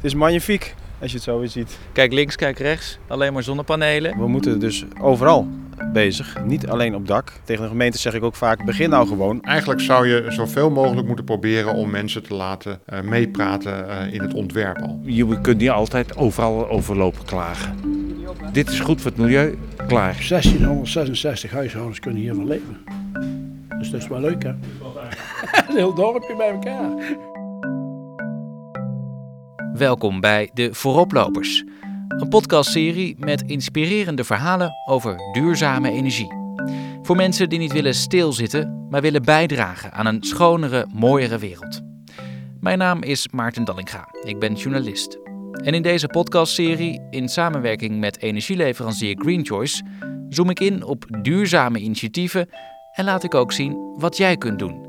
Het is magnifiek als je het zo weer ziet. Kijk links, kijk rechts. Alleen maar zonnepanelen. We moeten dus overal bezig, niet alleen op dak. Tegen de gemeente zeg ik ook vaak, begin nou gewoon. Eigenlijk zou je zoveel mogelijk moeten proberen om mensen te laten uh, meepraten uh, in het ontwerp al. Je kunt niet altijd overal overlopen klagen. Dit is goed voor het milieu, klaar. 1666 huishoudens kunnen hiervan leven. Dus dat is wel leuk hè? Een heel dorpje bij elkaar. Welkom bij de Vooroplopers, een podcastserie met inspirerende verhalen over duurzame energie. Voor mensen die niet willen stilzitten, maar willen bijdragen aan een schonere, mooiere wereld. Mijn naam is Maarten Dallinga, ik ben journalist. En in deze podcastserie, in samenwerking met energieleverancier GreenChoice, zoom ik in op duurzame initiatieven en laat ik ook zien wat jij kunt doen.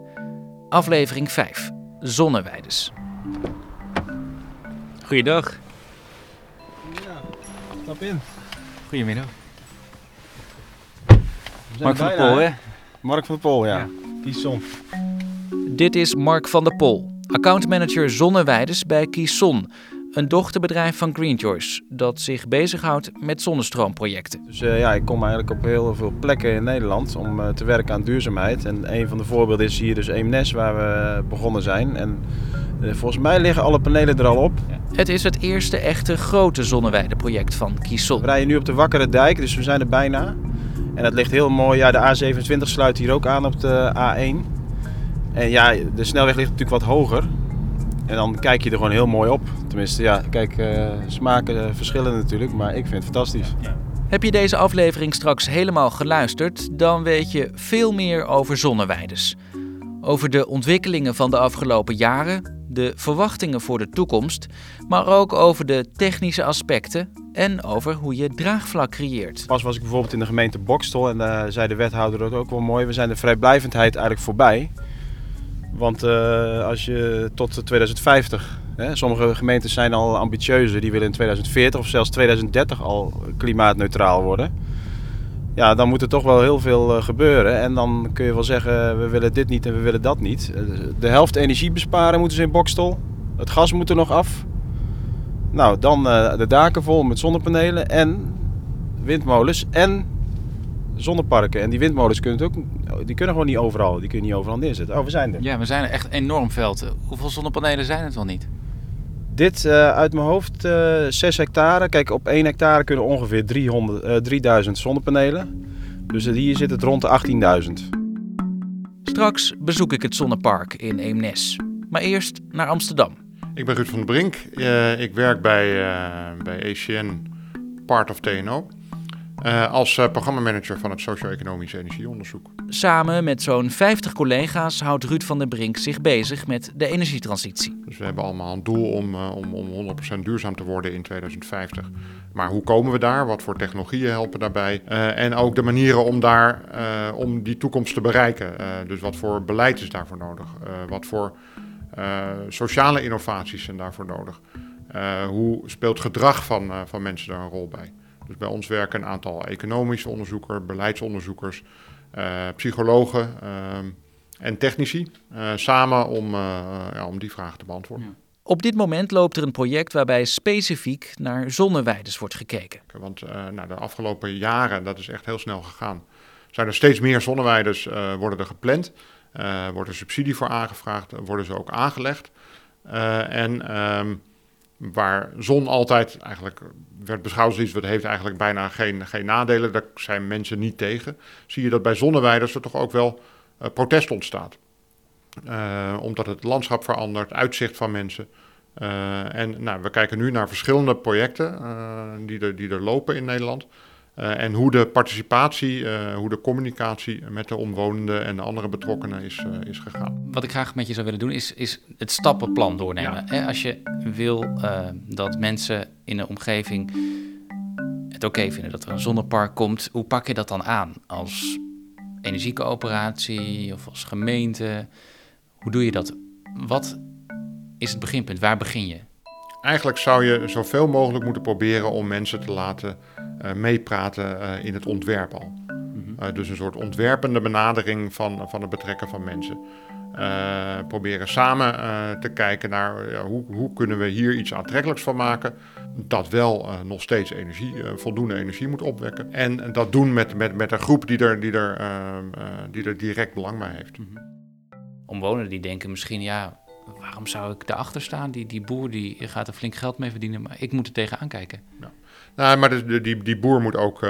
Aflevering 5: Zonneweides. Goeiedag. Ja, stap in. Goedemiddag. Mark van der Pol, hè? Mark van der Pol, ja. Ja. Kiesson. Dit is Mark van der Pol, accountmanager Zonneweides bij Kison, een dochterbedrijf van GreenChoice dat zich bezighoudt met zonnestroomprojecten. Dus uh, ja, ik kom eigenlijk op heel veel plekken in Nederland om uh, te werken aan duurzaamheid. En een van de voorbeelden is hier dus Eemnes, waar we begonnen zijn. En uh, volgens mij liggen alle panelen er al op. Het is het eerste echte grote zonneweideproject van Kison. We rijden nu op de Wakkere Dijk, dus we zijn er bijna. En dat ligt heel mooi. Ja, de A27 sluit hier ook aan op de A1. En ja, de snelweg ligt natuurlijk wat hoger. En dan kijk je er gewoon heel mooi op. Tenminste, ja, kijk, uh, smaken uh, verschillen natuurlijk, maar ik vind het fantastisch. Ja. Heb je deze aflevering straks helemaal geluisterd, dan weet je veel meer over zonneweides. Over de ontwikkelingen van de afgelopen jaren, de verwachtingen voor de toekomst, maar ook over de technische aspecten en over hoe je draagvlak creëert. Pas was ik bijvoorbeeld in de gemeente Bokstel en daar uh, zei de wethouder dat ook wel mooi. We zijn de vrijblijvendheid eigenlijk voorbij. Want uh, als je tot 2050, hè, sommige gemeentes zijn al ambitieuzer, die willen in 2040 of zelfs 2030 al klimaatneutraal worden. Ja, dan moet er toch wel heel veel uh, gebeuren. En dan kun je wel zeggen, we willen dit niet en we willen dat niet. De helft energie besparen moeten ze in Bokstel. Het gas moet er nog af. Nou, dan de daken vol met zonnepanelen en windmolens en zonneparken. En die windmolens kunnen, ook, die kunnen gewoon niet overal. Die kun je niet overal neerzetten. Oh, we zijn er. Ja, we zijn er echt enorm veld. Hoeveel zonnepanelen zijn het wel niet? Dit uh, uit mijn hoofd uh, 6 hectare. Kijk, op 1 hectare kunnen ongeveer 300, uh, 3000 zonnepanelen. Dus hier zit het rond de 18.000. Straks bezoek ik het zonnepark in Eemnes. Maar eerst naar Amsterdam. Ik ben Ruud van der Brink. Uh, ik werk bij, uh, bij ECN Part of TNO. Uh, als uh, programmamanager van het Socio-Economisch Energieonderzoek. Samen met zo'n 50 collega's houdt Ruud van der Brink zich bezig met de energietransitie. Dus we hebben allemaal een doel om, uh, om, om 100% duurzaam te worden in 2050. Maar hoe komen we daar? Wat voor technologieën helpen daarbij? en ook de manieren om, daar, om die toekomst te bereiken. dus wat voor beleid is daarvoor nodig? wat voor sociale innovaties zijn daarvoor nodig? hoe speelt gedrag van, van mensen daar een rol bij? Dus bij ons werken een aantal economische onderzoekers, beleidsonderzoekers, uh, psychologen uh, en technici uh, samen om, ja, om die vragen te beantwoorden. Ja. Op dit moment loopt er een project waarbij specifiek naar zonneweides wordt gekeken. Want nou, de afgelopen jaren, dat is echt heel snel gegaan, zijn er steeds meer zonneweides worden er gepland. wordt er subsidie voor aangevraagd, worden ze ook aangelegd. en um, waar zon altijd eigenlijk werd beschouwd als iets wat heeft eigenlijk bijna geen, geen nadelen. Daar zijn mensen niet tegen. Zie je dat bij zonneweiders er toch ook wel uh, protest ontstaat. Uh, omdat het landschap verandert, uitzicht van mensen. Uh, en nou, we kijken nu naar verschillende projecten die, er, die er lopen in Nederland. Uh, en hoe de participatie, uh, hoe de communicatie met de omwonenden en de andere betrokkenen is, uh, is gegaan. Wat ik graag met je zou willen doen, is, is het stappenplan doornemen. Ja. Als je wil dat mensen in de omgeving het oké okay vinden dat er een zonnepark komt, hoe pak je dat dan aan? Als energiecoöperatie of als gemeente? Hoe doe je dat? Wat is het beginpunt? Waar begin je? Eigenlijk zou je zoveel mogelijk moeten proberen om mensen te laten uh, meepraten uh, in het ontwerp al. Mm -hmm. Uh, dus een soort ontwerpende benadering van, van het betrekken van mensen. Proberen samen te kijken naar ja, hoe, hoe kunnen we hier iets aantrekkelijks van maken. Dat wel nog steeds energie, voldoende energie moet opwekken. En dat doen met, met, met een groep die er, die, er, die er direct belang bij heeft. Mm -hmm. Omwonenden die denken misschien, ja, waarom zou ik daarachter staan? Die, die boer die gaat er flink geld mee verdienen, maar ik moet er tegenaan kijken. Ja. Nou, maar de, die, die boer moet ook,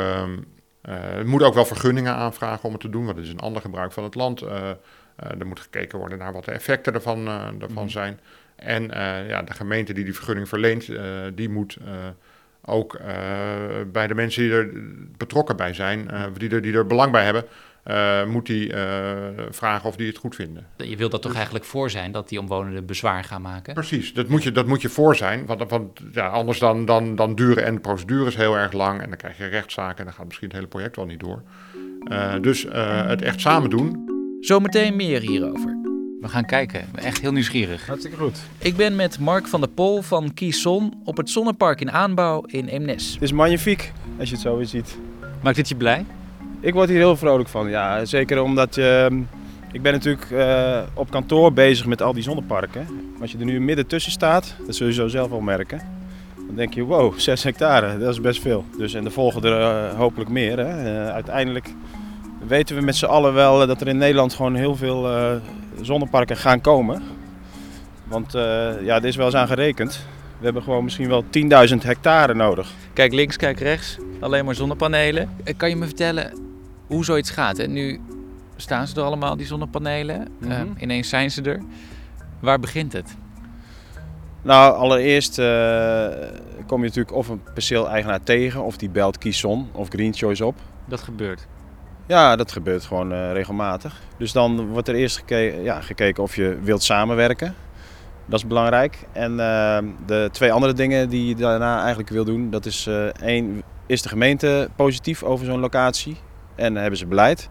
moet ook wel vergunningen aanvragen om het te doen, want het is een ander gebruik van het land. Uh, er moet gekeken worden naar wat de effecten ervan, ervan mm. zijn. En ja, de gemeente die die vergunning verleent, die moet ook bij de mensen die er betrokken bij zijn, die, er, die er belang bij hebben, moet die vragen of die het goed vinden. Je wilt dat toch dus, eigenlijk voor zijn, dat die omwonenden bezwaar gaan maken? Precies, dat moet je, dat moet je voor zijn, want, want ja, anders dan, dan, dan duren en de procedures heel erg lang en dan krijg je rechtszaken en dan gaat misschien het hele project wel niet door. dus het echt samen doen, Zometeen meer hierover. We gaan kijken. Echt heel nieuwsgierig. Hartstikke goed. Ik ben met Mark van der Pol van Kieson op het zonnepark in aanbouw in Eemnes. Het is magnifiek, als je het zo weer ziet. Maakt dit je blij? Ik word hier heel vrolijk van, ja. Zeker omdat je... Ehm, ik ben natuurlijk uh, op kantoor bezig met al die zonneparken. Maar als je er nu midden tussen staat, dat zul je zo zelf wel merken. Dan denk je, wow, 6 hectare, dat is best veel. Dus, en er volgen er uh, hopelijk meer. Hè. Uh, uiteindelijk weten we met z'n allen wel dat er in Nederland gewoon heel veel uh, zonneparken gaan komen. Want uh, ja, er is wel eens aan gerekend. We hebben gewoon misschien wel 10.000 hectare nodig. Kijk links, kijk rechts. Alleen maar zonnepanelen. Eh, kan je me vertellen hoe zoiets gaat? Hè? Nu staan ze er allemaal, die zonnepanelen. Mm -hmm. uh, ineens zijn ze er. Waar begint het? Nou, allereerst uh, kom je natuurlijk of een perceel-eigenaar tegen, of die belt Kieson of Green Choice op. Dat gebeurt. Ja, dat gebeurt gewoon uh, regelmatig. Dus dan wordt er eerst gekeken, ja, gekeken of je wilt samenwerken. Dat is belangrijk. En uh, de twee andere dingen die je daarna eigenlijk wil doen, dat is uh, één, is de gemeente positief over zo'n locatie en hebben ze beleid.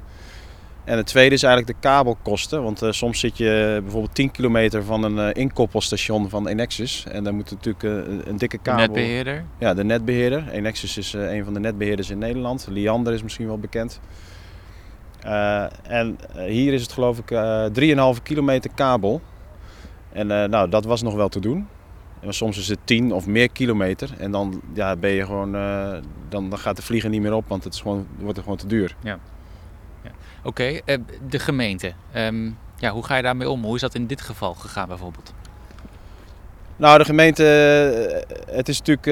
En het tweede is eigenlijk de kabelkosten. Want uh, soms zit je bijvoorbeeld 10 kilometer van een uh, inkoppelstation van Enexis. En dan moet natuurlijk uh, een dikke kabel... De netbeheerder? Ja, de netbeheerder. Enexis is een van de netbeheerders in Nederland. Liander is misschien wel bekend. En hier is het geloof ik uh, 3,5 kilometer kabel. En nou, dat was nog wel te doen. En soms is het 10 of meer kilometer. En dan ja, ben je gewoon, dan, dan gaat de vliegen niet meer op, want het is gewoon, wordt er gewoon te duur. Ja. ja. Oké, okay, de gemeente. Um, ja, hoe ga je daarmee om? Hoe is dat in dit geval gegaan bijvoorbeeld? Nou, de gemeente, het is natuurlijk,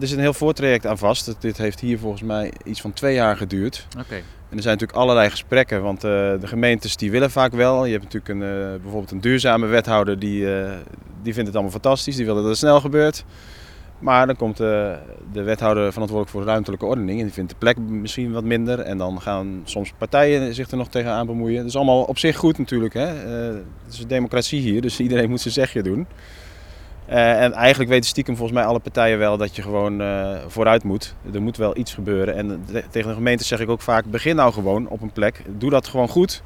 er zit een heel voortraject aan vast. Dit heeft hier volgens mij iets van twee jaar geduurd. Oké. Okay. En er zijn natuurlijk allerlei gesprekken, want uh, de gemeentes die willen vaak wel. Je hebt natuurlijk een, uh, bijvoorbeeld een duurzame wethouder die, die vindt het allemaal fantastisch, die wil dat het snel gebeurt. Maar dan komt de wethouder verantwoordelijk voor de ruimtelijke ordening en die vindt de plek misschien wat minder. En dan gaan soms partijen zich er nog tegenaan bemoeien. Dat is allemaal op zich goed natuurlijk. Hè? het is een democratie hier, dus iedereen moet zijn zegje doen. Uh, en eigenlijk weten stiekem volgens mij alle partijen wel dat je gewoon uh, vooruit moet. Er moet wel iets gebeuren. En de, tegen de gemeente zeg ik ook vaak: begin nou gewoon op een plek. Doe dat gewoon goed.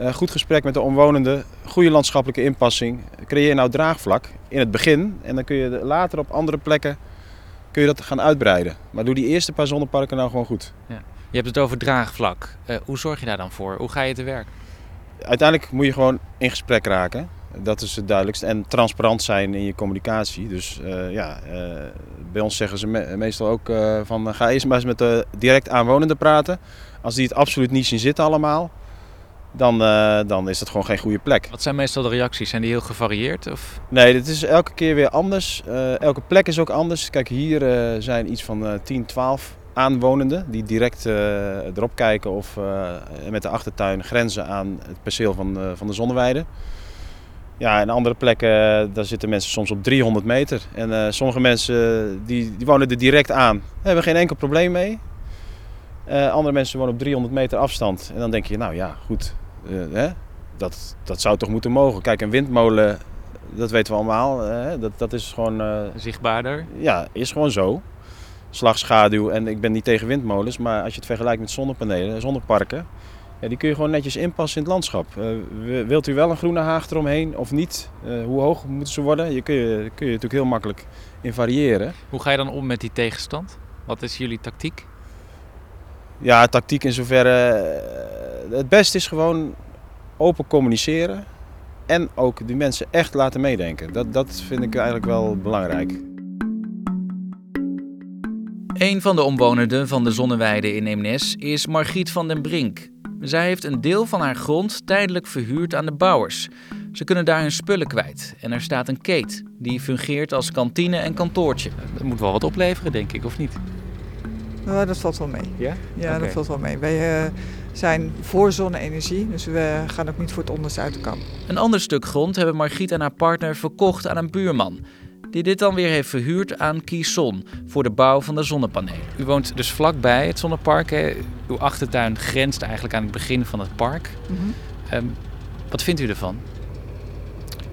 Uh, goed gesprek met de omwonenden. Goede landschappelijke inpassing. Creëer nou draagvlak in het begin. En dan kun je later op andere plekken kun je dat gaan uitbreiden. Maar doe die eerste paar zonneparken nou gewoon goed. Ja. Je hebt het over draagvlak. hoe zorg je daar dan voor? Hoe ga je te werk? Uiteindelijk moet je gewoon in gesprek raken. Dat is het duidelijkste. En transparant zijn in je communicatie. Dus uh, ja, uh, bij ons zeggen ze me meestal ook uh, van ga eerst maar eens met de direct aanwonenden praten. Als die het absoluut niet zien zitten allemaal, dan, dan is dat gewoon geen goede plek. Wat zijn meestal de reacties? Zijn die heel gevarieerd? Of? Nee, dit is elke keer weer anders. elke plek is ook anders. Kijk, hier zijn iets van 10, 12 aanwonenden die direct erop kijken of met de achtertuin grenzen aan het perceel van, van de zonneweide. Ja, in andere plekken daar zitten mensen soms op 300 meter. En uh, sommige mensen die, die wonen er direct aan. Daar hebben geen enkel probleem mee. Uh, andere mensen wonen op 300 meter afstand. En dan denk je, nou ja, goed. Uh, hè? Dat, dat zou toch moeten mogen. Kijk, een windmolen, dat weten we allemaal. dat, dat is gewoon... Zichtbaarder? Ja, is gewoon zo. Slagschaduw. En ik ben niet tegen windmolens. Maar als je het vergelijkt met zonnepanelen, zonneparken ja, die kun je gewoon netjes inpassen in het landschap. Uh, wilt u wel een groene haag eromheen of niet? Uh, hoe hoog moeten ze worden? Je kun, je, kun je natuurlijk heel makkelijk in variëren. Hoe ga je dan om met die tegenstand? Wat is jullie tactiek? Ja, tactiek in zoverre. eh, Het beste is gewoon open communiceren. En ook die mensen echt laten meedenken. Dat, dat vind ik eigenlijk wel belangrijk. Een van de omwonenden van de Zonneweide in Eemnes is Margriet van den Brink. Zij heeft een deel van haar grond tijdelijk verhuurd aan de bouwers. Ze kunnen daar hun spullen kwijt en er staat een keet die fungeert als kantine en kantoortje. Dat moet wel wat opleveren, denk ik, of niet? Nou, dat valt wel mee. Ja? Ja, dat valt wel mee. Wij eh, zijn voor zonne-energie, dus we gaan ook niet voor het onderste uit de kam. Een ander stuk grond hebben Margriet en haar partner verkocht aan een buurman. Die dit dan weer heeft verhuurd aan Kison voor de bouw van de zonnepanelen. U woont dus vlakbij het zonnepark. Hè? Uw achtertuin grenst eigenlijk aan het begin van het park. Ehm, wat vindt u ervan?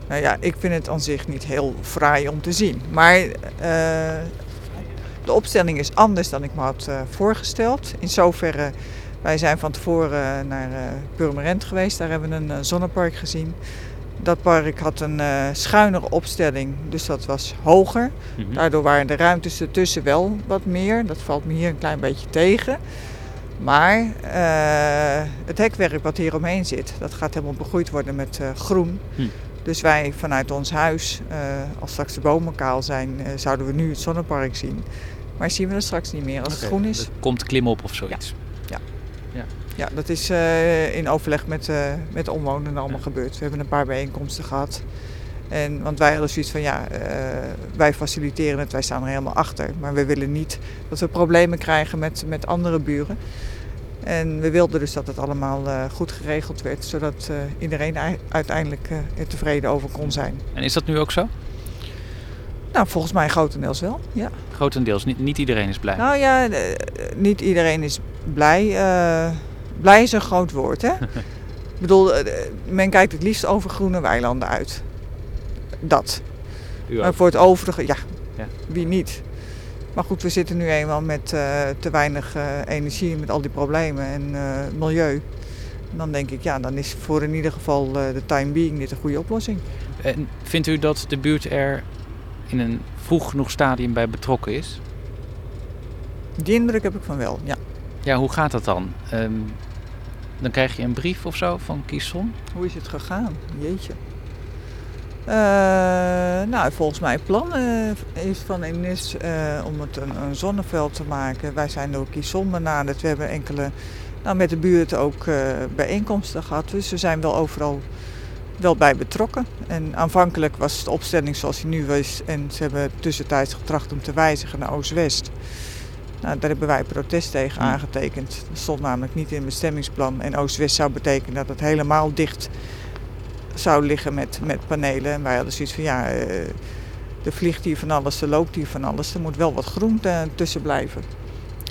Nou ja, ik vind het aan zich niet heel fraai om te zien. Maar eh, de opstelling is anders dan ik me had eh, voorgesteld. In zoverre, wij zijn van tevoren naar eh Purmerend geweest. Daar hebben we een zonnepark gezien. Dat park had een eh, schuinere opstelling, dus dat was hoger. Daardoor waren de ruimtes ertussen wel wat meer. Dat valt me hier een klein beetje tegen. Maar eh, het hekwerk wat hier omheen zit, dat gaat helemaal begroeid worden met eh, groen. Hm. Dus wij vanuit ons huis, als straks de bomen kaal zijn, zouden we nu het zonnepark zien. Maar zien we dat straks niet meer als het groen is. Er komt klimop of zoiets. Ja, dat is eh, in overleg met, eh, met de omwonenden allemaal Ja. gebeurd. We hebben een paar bijeenkomsten gehad. En, want wij hadden zoiets van, ja, eh, wij faciliteren het, wij staan er helemaal achter. Maar we willen niet dat we problemen krijgen met, met andere buren. En we wilden dus dat het allemaal goed geregeld werd, zodat iedereen ei- uiteindelijk er tevreden over kon zijn. En is dat nu ook zo? Nou, volgens mij grotendeels wel, ja. Grotendeels. Niet, niet iedereen is blij. Nou ja, niet iedereen is blij. Blij is een groot woord, hè? Ik bedoel, eh, men kijkt het liefst over groene weilanden uit. Dat. Maar voor het overige, ja, Ja. wie niet? Maar goed, we zitten nu eenmaal met eh, te weinig eh, energie, met al die problemen en milieu. En dan denk ik, ja, dan is voor in ieder geval de time being dit een goede oplossing. En vindt u dat de buurt er in een vroeg genoeg stadium bij betrokken is? Die indruk heb ik van wel, ja. Ja, hoe gaat dat dan? Ehm, dan krijg je een brief of zo van Kieson. Hoe is het gegaan? Jeetje. Eh, nou, volgens mij plan eh, is van Enis eh om het een, zonneveld te maken. Wij zijn door Kieson benaderd. We hebben enkele, nou, met de buurt ook eh, bijeenkomsten gehad. Dus we zijn wel overal wel bij betrokken. En aanvankelijk was de opstelling zoals die nu is. En ze hebben tussentijds getracht om te wijzigen naar Oost-West. Nou, daar hebben wij protest tegen aangetekend. Dat stond namelijk niet in het bestemmingsplan. En Oost-West zou betekenen dat het helemaal dicht zou liggen met, met panelen. En wij hadden zoiets van ja, eh, er vliegt hier van alles, er loopt hier van alles. Er moet wel wat groen tussen blijven.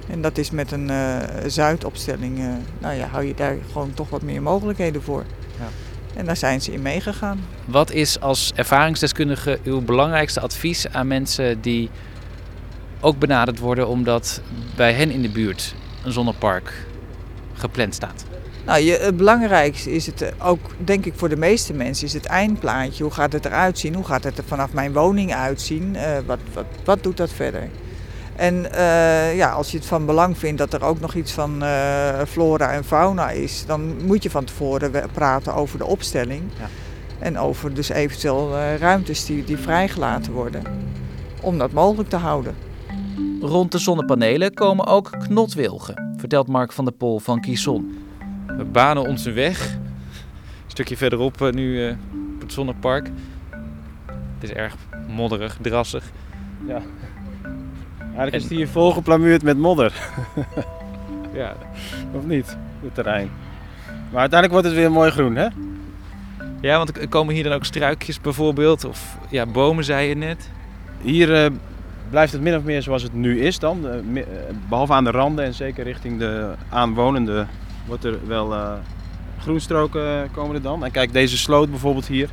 En dat is met een eh, zuidopstelling, eh, nou ja, hou je daar gewoon toch wat meer mogelijkheden voor. Ja. En daar zijn ze in meegegaan. Wat is als ervaringsdeskundige uw belangrijkste advies aan mensen die ook benaderd worden omdat bij hen in de buurt een zonnepark gepland staat? Nou, je, het belangrijkste is het eh, ook, denk ik voor de meeste mensen, is het eindplaatje. Hoe gaat het eruit zien? Hoe gaat het er vanaf mijn woning uitzien? Eh, wat, wat, wat doet dat verder? En eh, ja, als je het van belang vindt dat er ook nog iets van flora en fauna is, dan moet je van tevoren praten over de opstelling. Ja. En over dus eventueel ruimtes die, die vrijgelaten worden. Om dat mogelijk te houden. Rond de zonnepanelen komen ook knotwilgen, vertelt Mark van der Pol van Kieson. We banen onze weg. Een stukje verderop eh, nu eh, op het zonnepark. Het is erg modderig, drassig. Eigenlijk is het hier volgeplamuurd met modder. Ja, Of niet? Het terrein. Maar uiteindelijk wordt het weer mooi groen, hè? ja want er komen hier dan ook struikjes bijvoorbeeld. Of ja, bomen zei je net. Hier eh, blijft het min of meer zoals het nu is dan. Eh, eh, behalve aan de randen en zeker richting de aanwonenden wordt er wel eh, groenstroken komen er dan. En kijk, deze sloot bijvoorbeeld hier,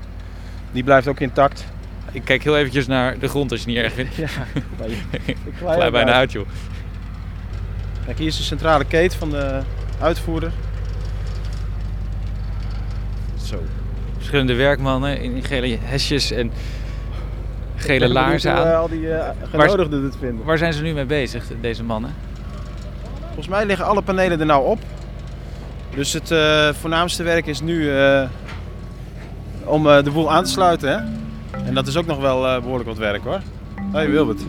die blijft ook intact. Ik kijk heel eventjes naar de grond als je niet erg vindt. Ja, ik Glij bijna uit joh. Kijk, hier is de centrale keten van de uitvoerder. Zo. Verschillende werkmannen in gele hesjes en gele Ik ben laarzen aan. eh, al die eh, genodigden het vinden. Waar zijn ze nu mee bezig, deze mannen? Volgens mij liggen alle panelen er nou op. Dus het eh, voornaamste werk is nu eh, om eh, de boel aan te sluiten. Hè? En dat is ook nog wel eh, behoorlijk wat werk hoor. Hoi Wilbert.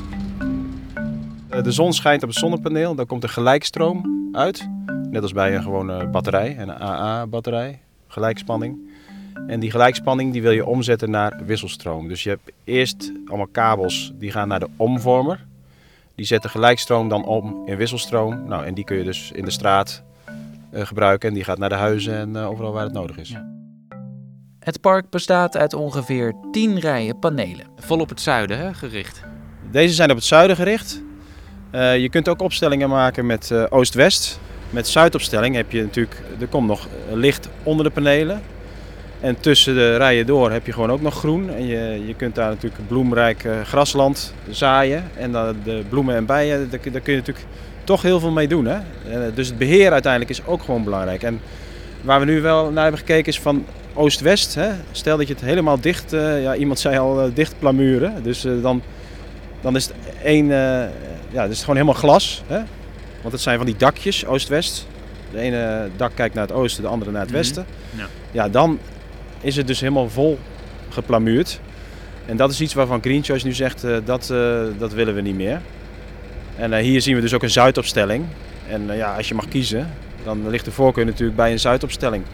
Eh, de zon schijnt op het zonnepaneel, daar komt een gelijkstroom uit. Net als bij een gewone batterij, een AA-batterij, gelijkspanning. En die gelijkspanning die wil je omzetten naar wisselstroom. Dus je hebt eerst allemaal kabels die gaan naar de omvormer. Die zetten gelijkstroom dan om in wisselstroom. Nou, en die kun je dus in de straat eh, gebruiken. En die gaat naar de huizen en eh, overal waar het nodig is. Ja. Het park bestaat uit ongeveer 10 rijen panelen. Vol op het zuiden hè, gericht. Deze zijn op het zuiden gericht. Eh, je kunt ook opstellingen maken met eh, oost-west. Met zuidopstelling heb je natuurlijk, er komt nog licht onder de panelen. En tussen de rijen door heb je gewoon ook nog groen. En je, je kunt daar natuurlijk bloemrijk eh, grasland zaaien. En dan de bloemen en bijen, daar, kun- daar kun je natuurlijk toch heel veel mee doen. Hè? Eh, dus het beheer uiteindelijk is ook gewoon belangrijk. En waar we nu wel naar hebben gekeken is van oost-west. Hè? Stel dat je het helemaal dicht, eh, ja, iemand zei al eh, dicht plamuren. Dus dan, dan is het één, ja, dan is het gewoon helemaal glas. Hè? Want het zijn van die dakjes, oost-west. De ene dak kijkt naar het oosten, de andere naar het Mhm. westen. Ja. ja, dan is het dus helemaal vol geplamuurd. En dat is iets waarvan Green Choice nu zegt, eh, dat, eh, dat willen we niet meer. En eh, hier zien we dus ook een zuidopstelling. En ja, als je mag kiezen, dan ligt de voorkeur natuurlijk bij een zuidopstelling.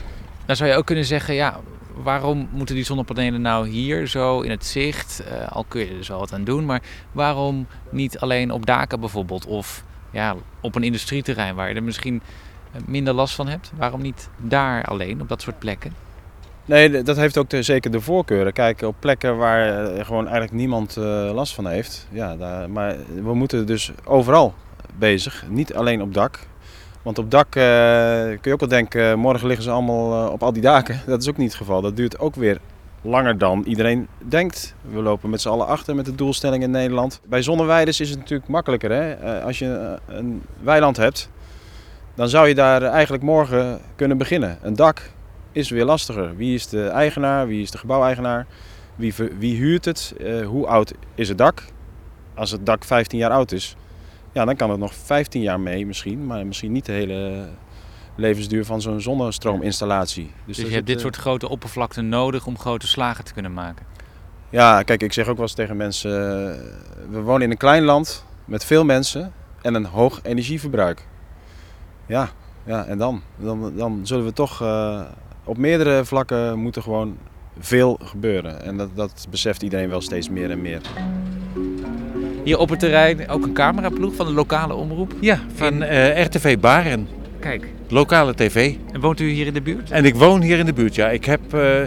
Dan zou je ook kunnen zeggen, ja, waarom moeten die zonnepanelen nou hier zo in het zicht? Al kun je er dus wel wat aan doen, maar waarom niet alleen op daken bijvoorbeeld? Of ja, op een industrieterrein waar je er misschien minder last van hebt? Waarom niet daar alleen, op dat soort plekken? Nee, dat heeft ook zeker de voorkeuren. Kijk, op plekken waar eh, gewoon eigenlijk niemand eh, last van heeft. Ja, daar, maar we moeten dus overal bezig, niet alleen op dak. Want op dak eh, kun je ook wel denken, morgen liggen ze allemaal op al die daken. Dat is ook niet het geval. Dat duurt ook weer langer dan iedereen denkt. We lopen met z'n allen achter met de doelstelling in Nederland. Bij zonneweiders is het natuurlijk makkelijker. Hè? Als je een weiland hebt, dan zou je daar eigenlijk morgen kunnen beginnen. Een dak is weer lastiger. Wie is de eigenaar? Wie is de gebouweigenaar? Wie, wie huurt het? Eh, hoe oud is het dak? Als het dak 15 jaar oud is, ja, dan kan het nog 15 jaar mee misschien, maar misschien niet de hele levensduur van zo'n zonnestroominstallatie. Dus, dat je hebt dit het, soort grote oppervlakten nodig om grote slagen te kunnen maken. eh, Ja, kijk, ik zeg ook wel eens tegen mensen, eh, we wonen in een klein land met veel mensen en een hoog energieverbruik. Ja, ja en dan? Dan, dan zullen we toch eh, op meerdere vlakken moeten gewoon veel gebeuren. En dat, dat beseft iedereen wel steeds meer en meer. Hier op het terrein ook een cameraploeg van de lokale omroep. Ja, van eh, RTV Baren, Kijk, lokale tv. en woont u hier in de buurt? En ik woon hier in de buurt, ja. Ik heb, eh,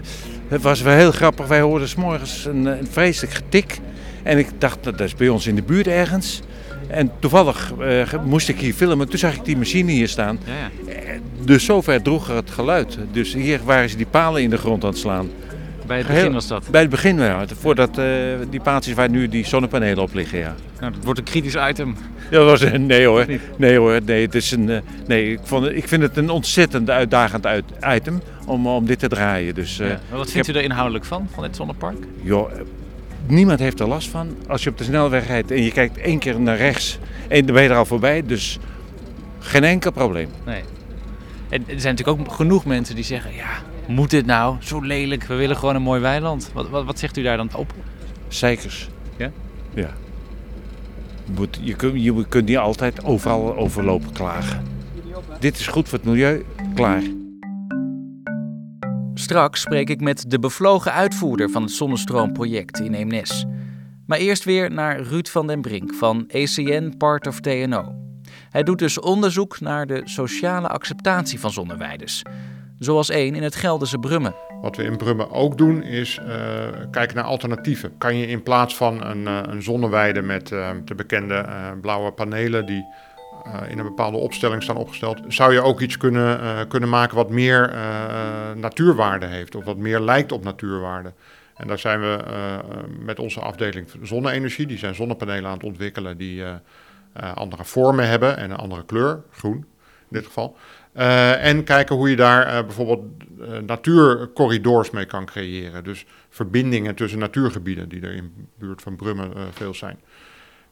het was wel heel grappig, wij hoorden 's morgens een, een vreselijk getik. En ik dacht, dat is bij ons in de buurt ergens. En toevallig eh, moest ik hier filmen, toen zag ik die machine hier staan. Ja, ja. Dus zover droeg er het geluid. Dus hier waren ze die palen in de grond aan het slaan. Bij het begin was dat. Bij het begin, ja. Voordat eh, die paaltjes waar nu die zonnepanelen op liggen, ja. Nou, dat wordt een kritisch item. Ja, dat was nee hoor. Nee hoor, nee, het is een, eh, nee ik, vond, ik vind het een ontzettend uitdagend uit, item om, om dit te draaien. Dus eh, Ja. Wat vindt u er inhoudelijk van, van dit zonnepark? joh, eh, niemand heeft er last van. Als je op de snelweg rijdt en je kijkt één keer naar rechts en dan ben je er al voorbij. Dus geen enkel probleem. Nee. En er zijn natuurlijk ook genoeg mensen die zeggen, ja, moet dit nou? Zo lelijk, we willen gewoon een mooi weiland. Wat, wat, wat zegt u daar dan op? Zeikers. Ja? Ja. Je, moet, je, kunt, je kunt niet altijd overal overlopen klagen. Dit is goed voor het milieu, klaar. Straks spreek ik met de bevlogen uitvoerder van het zonnestroomproject in Eemnes. Maar eerst weer naar Ruud van den Brink van ECN Part of TNO. Hij doet dus onderzoek naar de sociale acceptatie van zonneweiders. Zoals één in het Gelderse Brummen. Wat we in Brummen ook doen is eh, kijken naar alternatieven. Kan je in plaats van een, eh, een zonneweide met eh, de bekende blauwe panelen die in een bepaalde opstelling staan opgesteld, zou je ook iets kunnen, eh, kunnen maken wat meer eh, natuurwaarde heeft of wat meer lijkt op natuurwaarde. En daar zijn we eh, met onze afdeling zonne-energie, die zijn zonnepanelen aan het ontwikkelen die eh, eh, andere vormen hebben en een andere kleur, groen in dit geval. Eh, en kijken hoe je daar eh, bijvoorbeeld eh, natuurcorridors mee kan creëren. Dus verbindingen tussen natuurgebieden, die er in de buurt van Brummen eh, veel zijn.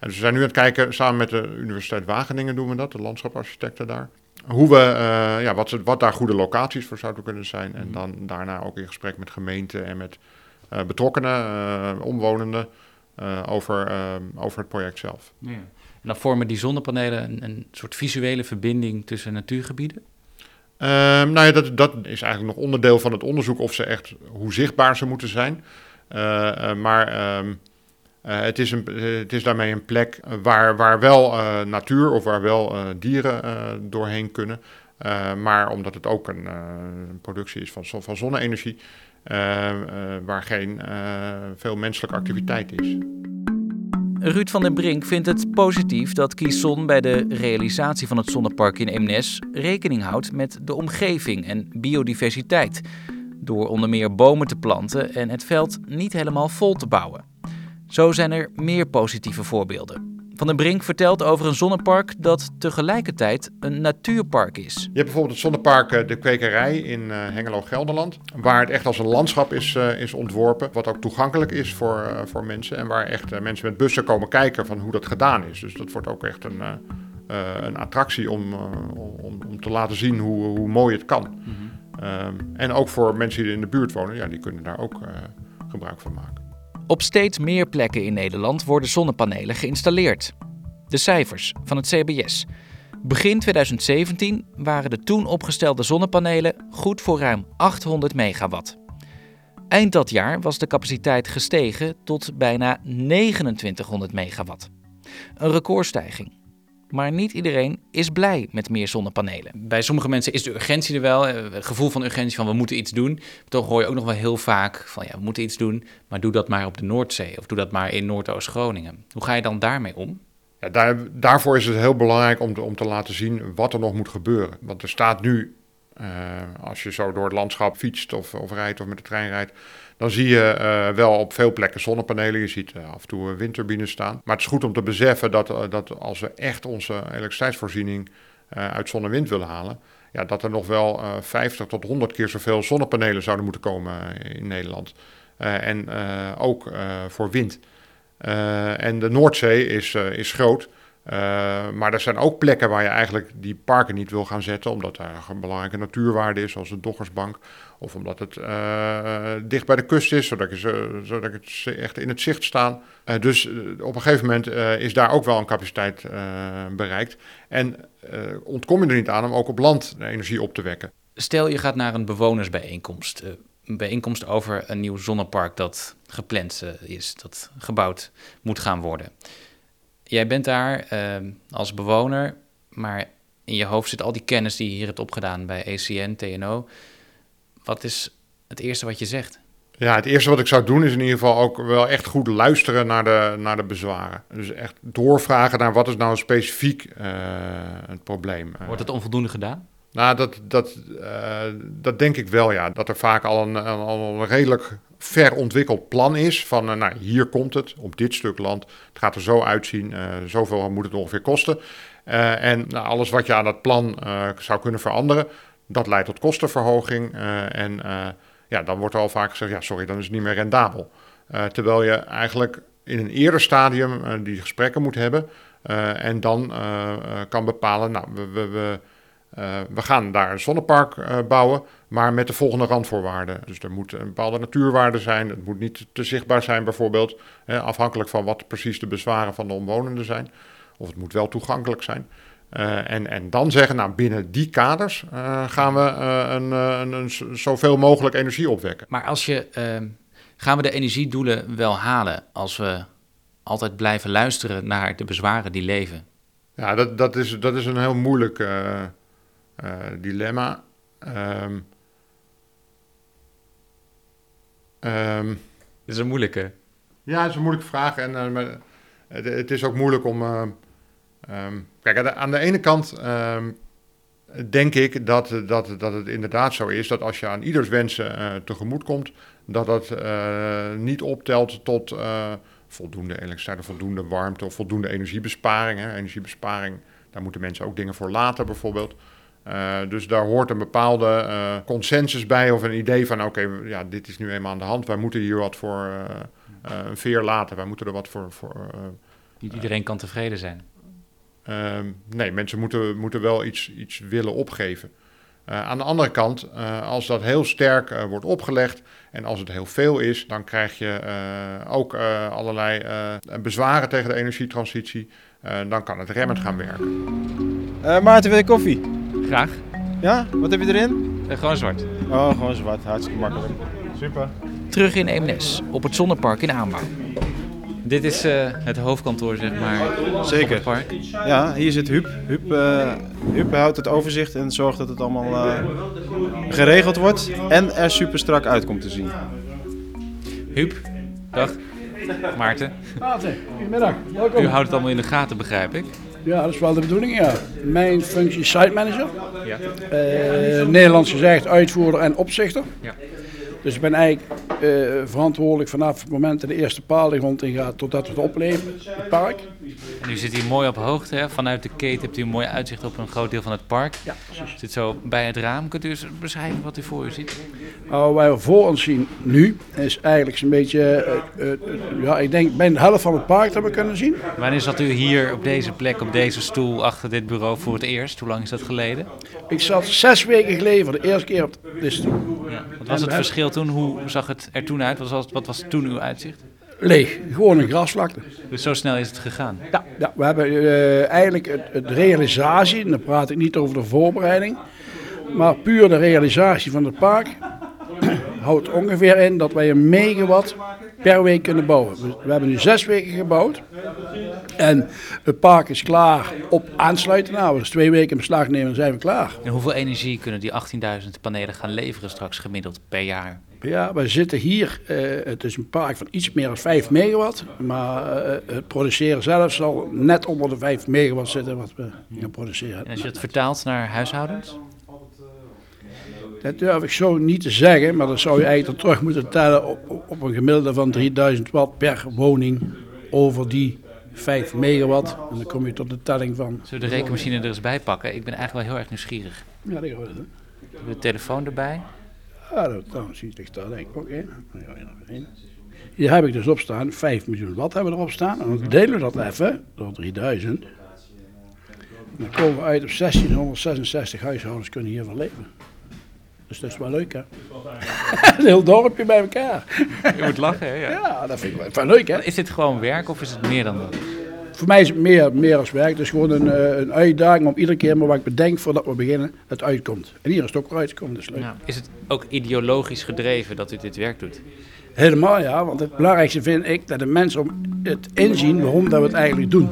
En dus we zijn nu aan het kijken, samen met de Universiteit Wageningen doen we dat, de landschaparchitecten daar. Hoe we, uh, ja, wat, wat daar goede locaties voor zouden kunnen zijn. En Mhm. dan daarna ook in gesprek met gemeenten en met uh, betrokkenen, uh, omwonenden, over, over het project zelf. Ja. En dan vormen die zonnepanelen een, een soort visuele verbinding tussen natuurgebieden? Um, nou ja, dat, dat is eigenlijk nog onderdeel van het onderzoek of ze echt, hoe zichtbaar ze moeten zijn. Maar um, uh, het, is een, het is daarmee een plek waar, waar wel natuur of waar wel dieren doorheen kunnen. maar omdat het ook een, productie is van, van zonne-energie, waar geen veel menselijke activiteit is. Ruud van den Brink vindt het positief dat Kieson bij de realisatie van het zonnepark in Eemnes rekening houdt met de omgeving en biodiversiteit. Door onder meer bomen te planten en het veld niet helemaal vol te bouwen. Zo zijn er meer positieve voorbeelden. Van den Brink vertelt over een zonnepark dat tegelijkertijd een natuurpark is. Je hebt bijvoorbeeld het zonnepark De Kwekerij in uh, Hengelo, Gelderland. Waar het echt als een landschap is, uh, is ontworpen. Wat ook toegankelijk is voor, voor mensen. En waar echt mensen met bussen komen kijken van hoe dat gedaan is. Dus dat wordt ook echt een, een attractie om, om, om te laten zien hoe, hoe mooi het kan. Mm -hmm. um, en ook voor mensen die in de buurt wonen, ja, die kunnen daar ook gebruik van maken. Op steeds meer plekken in Nederland worden zonnepanelen geïnstalleerd. De cijfers van het CBS. Begin 2017 waren de toen opgestelde zonnepanelen goed voor ruim 800 megawatt. Eind dat jaar was de capaciteit gestegen tot bijna 2900 megawatt. Een recordstijging. Maar niet iedereen is blij met meer zonnepanelen. Bij sommige mensen is de urgentie er wel, het gevoel van urgentie van we moeten iets doen. Toch hoor je ook nog wel heel vaak van ja, we moeten iets doen, maar doe dat maar op de Noordzee of doe dat maar in Noordoost-Groningen. Hoe ga je dan daarmee om? Ja, daar, daarvoor is het heel belangrijk om te, om te laten zien wat er nog moet gebeuren. Want er staat nu, uh, als je zo door het landschap fietst of, of rijdt of met de trein rijdt, dan zie je uh, wel op veel plekken zonnepanelen. Je ziet uh, af en toe windturbines staan. Maar het is goed om te beseffen dat, uh, dat als we echt onze elektriciteitsvoorziening uit zon en wind willen halen, ja, dat er nog wel 50 tot 100 keer zoveel zonnepanelen zouden moeten komen in Nederland. en ook voor wind. en de Noordzee is, is groot. Uh, maar er zijn ook plekken waar je eigenlijk die parken niet wil gaan zetten, omdat daar een belangrijke natuurwaarde is, zoals de Doggersbank. Of omdat het uh, dicht bij de kust is, zodat ze, zodat het echt in het zicht staan. Uh, dus op een gegeven moment is daar ook wel een capaciteit bereikt. En ontkom je er niet aan om ook op land energie op te wekken. Stel je gaat naar een bewonersbijeenkomst. Een bijeenkomst over een nieuw zonnepark dat gepland is, dat gebouwd moet gaan worden. Jij bent daar uh, als bewoner, maar in je hoofd zit al die kennis die je hier hebt opgedaan bij ECN, TNO. Wat is het eerste wat je zegt? Ja, het eerste wat ik zou doen is in ieder geval ook wel echt goed luisteren naar de, naar de bezwaren. Dus echt doorvragen naar wat is nou specifiek uh, het probleem. Wordt het onvoldoende gedaan? Nou, dat, dat, uh, dat denk ik wel, ja. Dat er vaak al een, al een redelijk ver ontwikkeld plan is. Van, uh, nou, hier komt het, op dit stuk land. Het gaat er zo uitzien, uh, zoveel moet het ongeveer kosten. en nou, alles wat je aan dat plan zou kunnen veranderen, dat leidt tot kostenverhoging. en ja, dan wordt er al vaak gezegd, ja, sorry, dan is het niet meer rendabel. terwijl je eigenlijk in een eerder stadium die gesprekken moet hebben. en dan kan bepalen, nou, we, we uh, we gaan daar een zonnepark uh, bouwen, maar met de volgende randvoorwaarden. Dus er moet een bepaalde natuurwaarde zijn, het moet niet te zichtbaar zijn bijvoorbeeld, hè, afhankelijk van wat precies de bezwaren van de omwonenden zijn. Of het moet wel toegankelijk zijn. Uh, en, en dan zeggen, nou binnen die kaders gaan we een, een, een, zoveel mogelijk energie opwekken. Maar als je, ehm, gaan we de energiedoelen wel halen als we altijd blijven luisteren naar de bezwaren die leven? Ja, dat, dat, is, dat is een heel moeilijk dilemma. Um, um, Dit is een moeilijke. Ja, het is een moeilijke vraag. En maar het, het, is ook moeilijk om. Um, kijk, aan de, aan de, ene kant denk ik dat, dat, dat het inderdaad zo is dat als je aan ieders wensen tegemoet komt, dat dat niet optelt tot voldoende elektriciteit, voldoende warmte of voldoende energiebesparing. Hè. Energiebesparing, daar moeten mensen ook dingen voor laten, bijvoorbeeld. Uh, dus daar hoort een bepaalde uh, consensus bij of een idee van: oké, okay, ja, dit is nu eenmaal aan de hand. Wij moeten hier wat voor uh, een veer laten. Wij moeten er wat voor, voor Niet iedereen kan tevreden zijn. Ehm, nee, mensen moeten, moeten wel iets, iets willen opgeven. Uh, aan de andere kant, uh, als dat heel sterk uh, wordt opgelegd en als het heel veel is, dan krijg je ook allerlei bezwaren tegen de energietransitie. dan kan het remmend gaan werken. Maarten, wil je koffie? Graag. Ja? Wat heb je erin? gewoon zwart. Oh, gewoon zwart. Hartstikke makkelijk. Super. Terug in Eemnes, op het zonnepark in aanbouw. Dit is uh, het hoofdkantoor, zeg maar. Zeker. park. Ja, hier zit Huub. Huub, uh, Huub houdt het overzicht en zorgt dat het allemaal uh, geregeld wordt en er super strak uit komt te zien. Huub, dag. Maarten. Maarten, goedemiddag. Welkom. U houdt het allemaal in de gaten, begrijp ik. Ja, dat is wel de bedoeling, ja. Mijn functie is site manager. Ja. Nederlands gezegd uitvoerder en opzichter. Ja. Dus ik ben eigenlijk uh, verantwoordelijk vanaf het moment dat de eerste paal de grond ingaat totdat we het opleveren, het park. En u zit hier mooi op hoogte, hè? vanuit de keten hebt u een mooi uitzicht op een groot deel van het park. Ja, precies. Zit zo bij het raam. Kunt u eens beschrijven wat u voor u ziet? Nou, wat we voor ons zien nu is eigenlijk een beetje, uh, uh, ja, ik denk bijna de helft van het park dat we kunnen zien. Wanneer zat u hier op deze plek, op deze stoel, achter dit bureau voor het eerst? Hoe lang is dat geleden? Ik zat zes weken geleden voor de eerste keer op deze stoel. Ja. Wat was het verschil toen? Hoe zag het er toen uit? Wat was, wat was toen uw uitzicht? Leeg, gewoon een grasvlakte. Dus zo snel is het gegaan? Ja, ja we hebben uh, eigenlijk het, het, realisatie, en dan praat ik niet over de voorbereiding, maar puur de realisatie van het park houdt ongeveer in dat wij een megawatt per week kunnen bouwen. We hebben nu zes weken gebouwd en het park is klaar op aansluiten. Nou, dus twee weken in beslag nemen en zijn we klaar. En hoeveel energie kunnen die 18.000 panelen gaan leveren straks gemiddeld per jaar? Ja, we zitten hier, uh, het is een park van iets meer dan 5 megawatt. Maar uh, het produceren zelf zal net onder de 5 megawatt zitten wat we gaan produceren. En als je het vertaalt naar huishoudens? Dat durf ik zo niet te zeggen, maar dan zou je eigenlijk terug moeten tellen op, op een gemiddelde van 3000 watt per woning over die 5 megawatt. En dan kom je tot de telling van. Zullen we de rekenmachine er eens bij pakken? Ik ben eigenlijk wel heel erg nieuwsgierig. Ja, dat gaan we doen. De telefoon erbij. Ja, dat, dan zie je daar denk ik ook in. Hier heb ik dus op staan, 5 miljoen watt hebben we erop staan. En dan delen we dat even door 3000. En dan komen we uit op 1666 huishoudens kunnen hiervan leven. Dus dat is wel leuk, hè? een heel dorpje bij elkaar. Je moet lachen, hè? Ja, ja dat vind ik wel, leuk, hè? Is dit gewoon werk of is het meer dan dat? Voor mij is het meer, meer als werk. Het is gewoon een, eh, een uitdaging om iedere keer maar wat ik bedenk voordat we beginnen, het uitkomt. En hier is het ook weer uitgekomen, dus leuk. Ja. Is het ook ideologisch gedreven dat u dit werk doet? Helemaal ja, want het belangrijkste vind ik dat de mensen om het inzien waarom dat we het eigenlijk doen.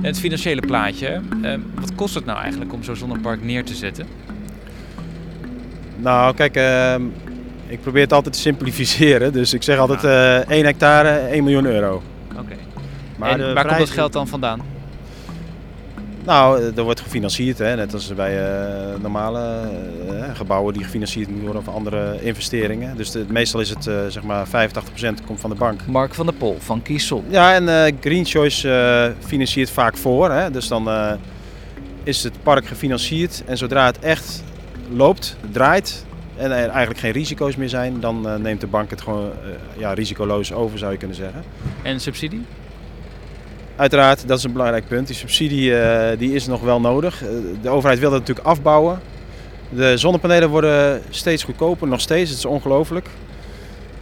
Het financiële plaatje, eh, wat kost het nou eigenlijk om zo'n zonnepark neer te zetten? Nou, kijk, uh, ik probeer het altijd te simplificeren. Dus ik zeg altijd uh, eh, 1 hectare, 1 miljoen euro. Oké. Maar en waar komt dat geld dan vandaan? Nou, er wordt gefinancierd, hè, net als bij uh, normale gebouwen die gefinancierd moeten worden of andere investeringen. Dus de, meestal is het zeg maar 85% komt van de bank. Mark van der Pol van Kiesel. Ja, en Green Choice financiert vaak voor. Hè, dus dan is het park gefinancierd en zodra het echt loopt, draait en er eigenlijk geen risico's meer zijn, dan uh, neemt de bank het gewoon uh, ja, risicoloos over, zou je kunnen zeggen. En subsidie? Uiteraard, dat is een belangrijk punt. Die subsidie uh, die is nog wel nodig. de overheid wil dat natuurlijk afbouwen. De zonnepanelen worden steeds goedkoper, nog steeds. Het is ongelooflijk.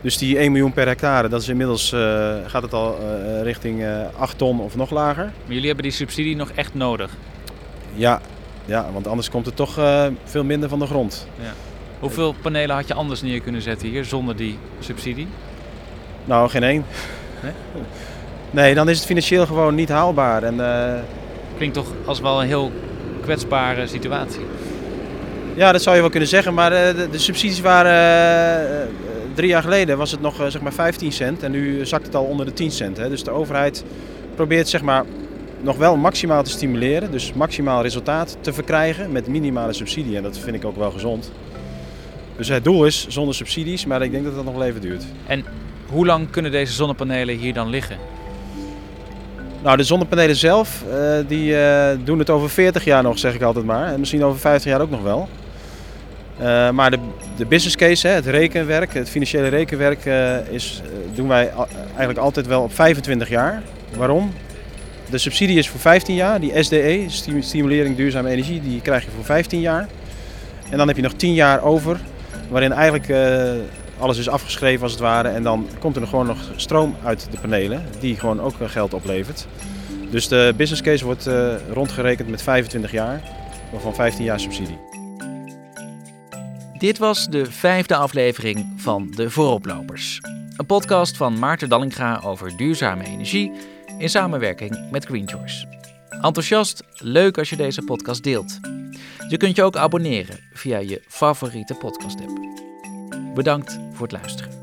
Dus die 1 miljoen per hectare, dat is inmiddels gaat het al richting 8 ton of nog lager. Maar jullie hebben die subsidie nog echt nodig? Ja, ja, want anders komt het toch uh, veel minder van de grond. Ja. Hoeveel panelen had je anders neer kunnen zetten hier zonder die subsidie? Nou, geen één. Nee? nee, dan is het financieel gewoon niet haalbaar. En, uh... Klinkt toch als wel een heel kwetsbare situatie. Ja, dat zou je wel kunnen zeggen. Maar uh, de, de, subsidies waren drie jaar geleden was het nog zeg maar 15 cent. En nu zakt het al onder de 10 cent. Hè. Dus de overheid probeert zeg maar nog wel maximaal te stimuleren. Dus maximaal resultaat te verkrijgen met minimale subsidie. En dat vind ik ook wel gezond. Dus het doel is zonder subsidies, maar ik denk dat dat nog wel even duurt. En hoe lang kunnen deze zonnepanelen hier dan liggen? Nou, de zonnepanelen zelf, uh, die uh, doen het over 40 jaar nog, zeg ik altijd maar. En misschien over 50 jaar ook nog wel. Uh, maar de, de business case, hè, het rekenwerk, het financiële rekenwerk, is, doen wij eigenlijk altijd wel op 25 jaar. Waarom? De subsidie is voor 15 jaar, die SDE, Stimulering Duurzame Energie, die krijg je voor 15 jaar. En dan heb je nog 10 jaar over, waarin eigenlijk uh, alles is afgeschreven als het ware. En dan komt er gewoon nog stroom uit de panelen, die gewoon ook geld oplevert. Dus de business case wordt uh, rondgerekend met 25 jaar, waarvan 15 jaar subsidie. Dit was de vijfde aflevering van De Vooroplopers. Een podcast van Maarten Dallinga over duurzame energie in samenwerking met Green Choice. Enthousiast, leuk als je deze podcast deelt. Je kunt je ook abonneren via je favoriete podcast app. Bedankt voor het luisteren.